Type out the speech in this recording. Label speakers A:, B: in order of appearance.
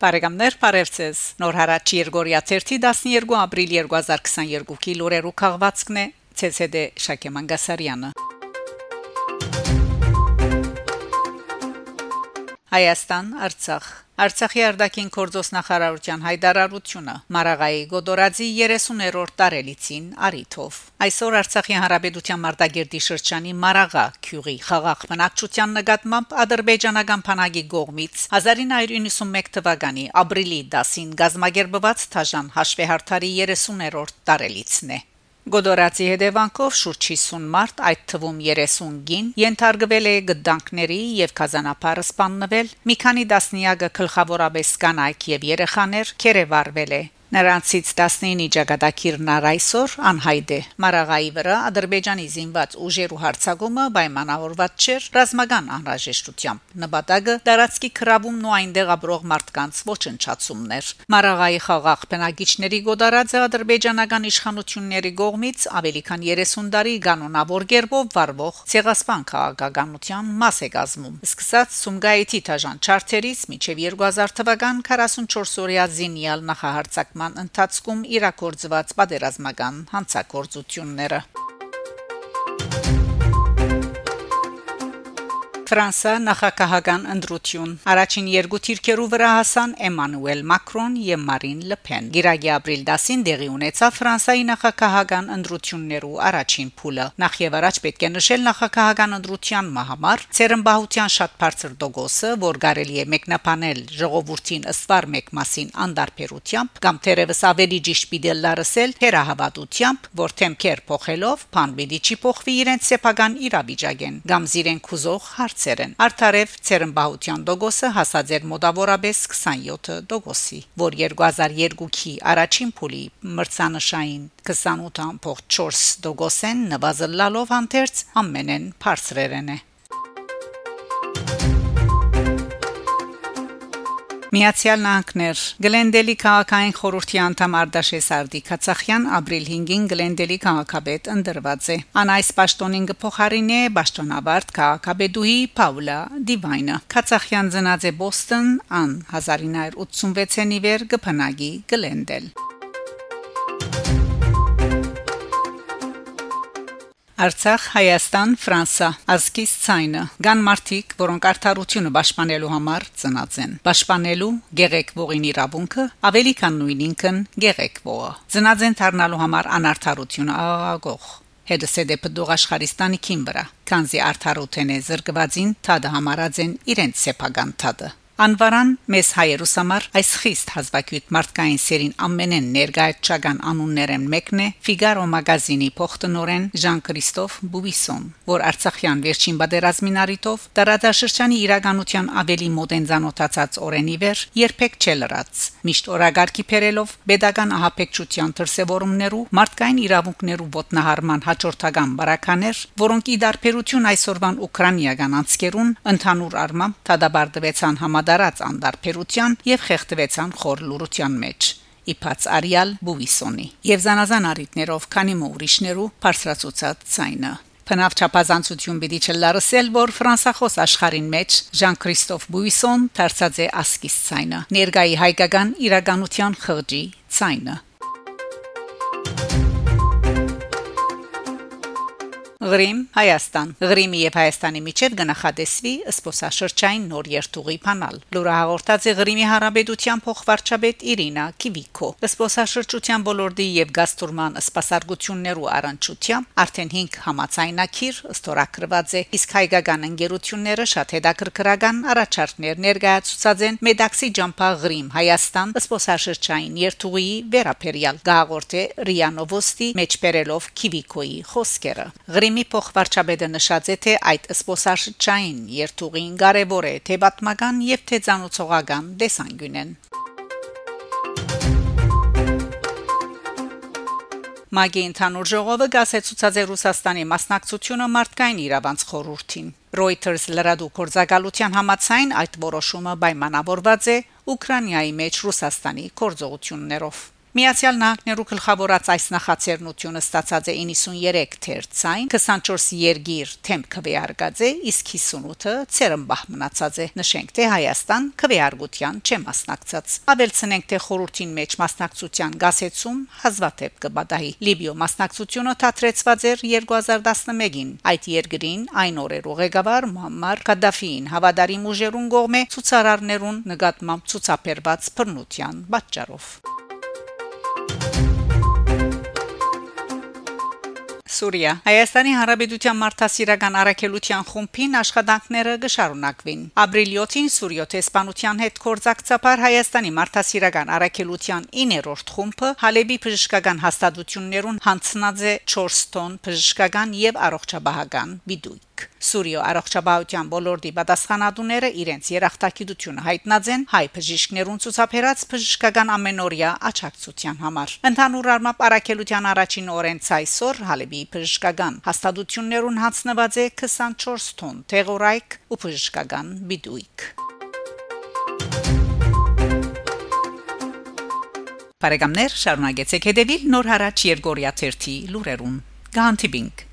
A: Բարեկամներ, բարևձեզ։ Նոր հարաճ Երգորիա 12 ապրիլ 2022-ի լուրերու քաղվածքն է ՑՍԴ Շակե Մանգասարյանը։ Հայաստան, Արցախ Արցախի արտաքին գործոս նախարարության հայտարարությունը Մարաղայի Գոդորadzի 30-րդ տարելիցին Արիթով այսօր Արցախի հանրապետության Մարտագերդի շրջանի Մարաղա քյուղի խաղաղ բնակչության նկատմամբ ադրբեջանական բանակի կողմից 1991 թվականի ապրիլի 10-ին գազագերբված Թաժան հաշվեհարթարի 30-րդ տարելիցն է Գոդորացի հետևանքով շուրջ 50 մարտ, այդ թվում 30 գին, ենթարկվել է գդանքների եւ կազանապարը սպաննվել, մի քանի դասնիագը գլխավորապես կանայք եւ երեխաներ քերեվարվել է։ Նրանցից 19-ի ճակատագիրն առայսօր անհայտ է։ Մարաղայի վրա Ադրբեջանի զինված ուժերու հարձակումը պայմանավորված չէր ռազմական անհրաժեշտությամբ։ Նպատակը տարածքի քրավում ու այնտեղ ապրող մարդկանց ոչնչացումներ։ Մարաղայի խաղաղ բնակիչների գոդարածը ադրբեջանական իշխանությունների կողմից ավելի քան 30 տարի կանոնավոր կերպով վարվող ցեղասպան քաղաքականության մաս է կազմում։ Սկսած Սումգայիթի թաժան չարթերից մինչև 2000 թվական 44 օրյա զինյալ նախահարցակ հանդիպման ընթացքում իրակորձված պատերազմական հանցագործությունները Ֆրանսա նախագահական ընտրություն առաջին երկու թիրքերու վրա հասան Էմանուել Մակրոն եւ Մարին Լեփեն Գիրագի ապրիլ 10-ին դեղի ունեցավ Ֆրանսայի նախագահական ընտրություններու առաջին փուլը նախ եւ առաջ պետք է նշել նախագահական ընտրության մահամար ցերմբահության շատ բարձր դոգոսը որ կարելի է մեկնաբանել ժողովրդին ըստվար մեկ մասին անդարբերությամբ կամ թերևս ավելի ճիշտ պիտել լարսել հերահավատությամբ որ թեմքեր փոխելով բան պիտի չի փոխվի իրենց սեփական իրավիճակեն կամ զիրեն քուզող հարց հարցեր են։ Արդարև ցերմբահության դոգոսը հասած էր մոտավորապես 27 դոգոսի, որ 2002-ի առաջին փուլի մրցանշային 28.4 դոգոսեն նվազելալով հանդերձ ամենեն բարձրերն է։ Միացյալ Նահանգներ Գլենդելի քաղաքային խորհրդի անդամ Արտաշես Արտիկացախյան ապրիլ 5-ին Գլենդելի քաղաքապետ ընդրված է։ Ան այս պաշտոնին կփոխարինի պաշտոնավարտ քաղաքապետուհի Պաուլա Դիվայնը։ Կացախյան ծնած է Բոստոն ան 1986-ին իվեր կփնագի Գլենդել։ Արցախ, Հայաստան, Ֆրանսա, ազգիս ցայնը։ Գան մարտիկ, որոնք արդարությունը պաշտպանելու համար ծնած են։ Պաշտպանելու գեղեցկողին իրավունքը ավելի քան նույն ինքն գեղեցկողը։ Ծնած են դառնալու համար անարթարությունը աղաղող հետսեդե պդող աշխարհիստանի քին վրա քանզի արդարութենե զրկվածին թադը համարած են իրենց սեփական թադը Անվարան մեզ հայերուս համար այս խիստ հազվագյուտ մարդկային սերին ամենեն ներգայացչական անուններն մեկն է Ֆիգարո մագազինի փոխտնօրեն Ժան-Կրիստոֆ Բուբիսոն, որ Արցախյան վերջին բادرազմին արիտով տարածաշրջանի իրականության ավելի մոտեն ցանոթացած օրենի վեր երբեք չէ լրած, միշտ օրագարկի փերելով pedagogan ահապեկչության դրսևորումներու մարդկային իրավունքներու ոտնահարման հաջորդական բարականեր, որոնք ի դարբերություն այսօրվան ուկրաինական անցկերուն ընդհանուր արմամբ դադարդվեցան համադ դարած անդարբերության եւ խեղդվեցան խոր լուրության մեջ իբաց արիալ բուվիսոնի եւ զանազան արիտներով քանի մուրիշներու բարձրացուցած ցայնը Փնավ չափազանցություն պիտի չլարսել, որ ֆրանսախոս աշխարհին մեջ Ժան-Քրիստոֆ Բուիսոն դարձած է ասկիս ցայնը։ Ներգայի հայկական իրականության խղճի ցայնը։ Ղրիմ Հայաստան Ղրիմի եւ Հայաստանի միջև գնահատեսվի սփոսաշրջային նոր երթուղի փանալ լուրահաղորդած է Ղրիմի հարաբերության փոխվարչապետ Իրինա Կիվիկո սփոսաշրջության ոլորտի եւ գաստուրման սպասարկություններու առանցությամբ արդեն 5 համացայնակիր ստորակրված է իսկ հայկական ընկերությունները շատ հետաքրքրական առաջարկներ ներկայացուցած են Մեդաքսի ջամփա Ղրիմ Հայաստան սփոսաշրջային երթուղի վերապերյալ գաղորդե Ռիանովոստի մեջբերելով Կիվիկոյի խոսքերը Ղրիմի Կրեմի փոխվարչապետը նշած է թե այդ սպոսաշրջային երթուղին կարևոր է թե պատմական եւ թե ցանոցողական դեսանգյունեն Մագի ընդհանուր ժողովը գասեցուցած է Ռուսաստանի մասնակցությունը մարդկային իրավանց խորհրդին։ Reuters լրատու կորզակալության համաձայն այդ որոշումը պայմանավորված է Ուկրաինայի մեջ Ռուսաստանի կորձողություններով։ Միացյալ Նահանգներու գլխավորած այս նախաձեռնությունը ստացած է 93 թերցայն 24 երգիր թեմp քվեարկած է իսկ 58-ը ցերմբահ մնացած է նշենք թե Հայաստան քվեարկության չէ մասնակցած ավելցնենք թե խորհրդին մեջ մասնակցության գասեցում հազվադեպ կբադահի Լիբիո մասնակցությունը թատրեցված էր 2011-ին այդ երկրին այն օրերու ղեկավար Մուամմար Կադաֆին հավադարի ուժերուն կողմէ ցուցարարներուն նկատմամբ ցուցաբերված բռնության պատճառով Սուրիա Հայաստանի Հանրապետության մարդասիրական առաքելության խումբին աշխատանքները կշարունակվին Ապրիլի 7-ին Սուրիոթ Իսպանության հետ կորցակցաբար Հայաստանի մարդասիրական առաքելության 9-րդ խումբը Հալեբի բժշկական հաստատություններուն հանձնած է 4 տոն բժշկական եւ առողջապահական բիդույթ Սուրիո առողջապահության ոլորտի պատասխանատուները իրենց երախտագիտությունը հայտնած են հայ բժիշկներուն ցուցաբերած բժշկական ամենօրյա աճակցության համար ընդհանուր առմամբ առաքելության առաջին օրեն ցայսօր Հալեբի բժշկական հաստատություններուն հանձնված է 24 տոն թեղորայք ու բժշկական բիդույք Բարեկամներ շարունակեցեք հետևել Նոր հարաճ Երգորիա 1-ի լուրերուն։ Գանտիբինգ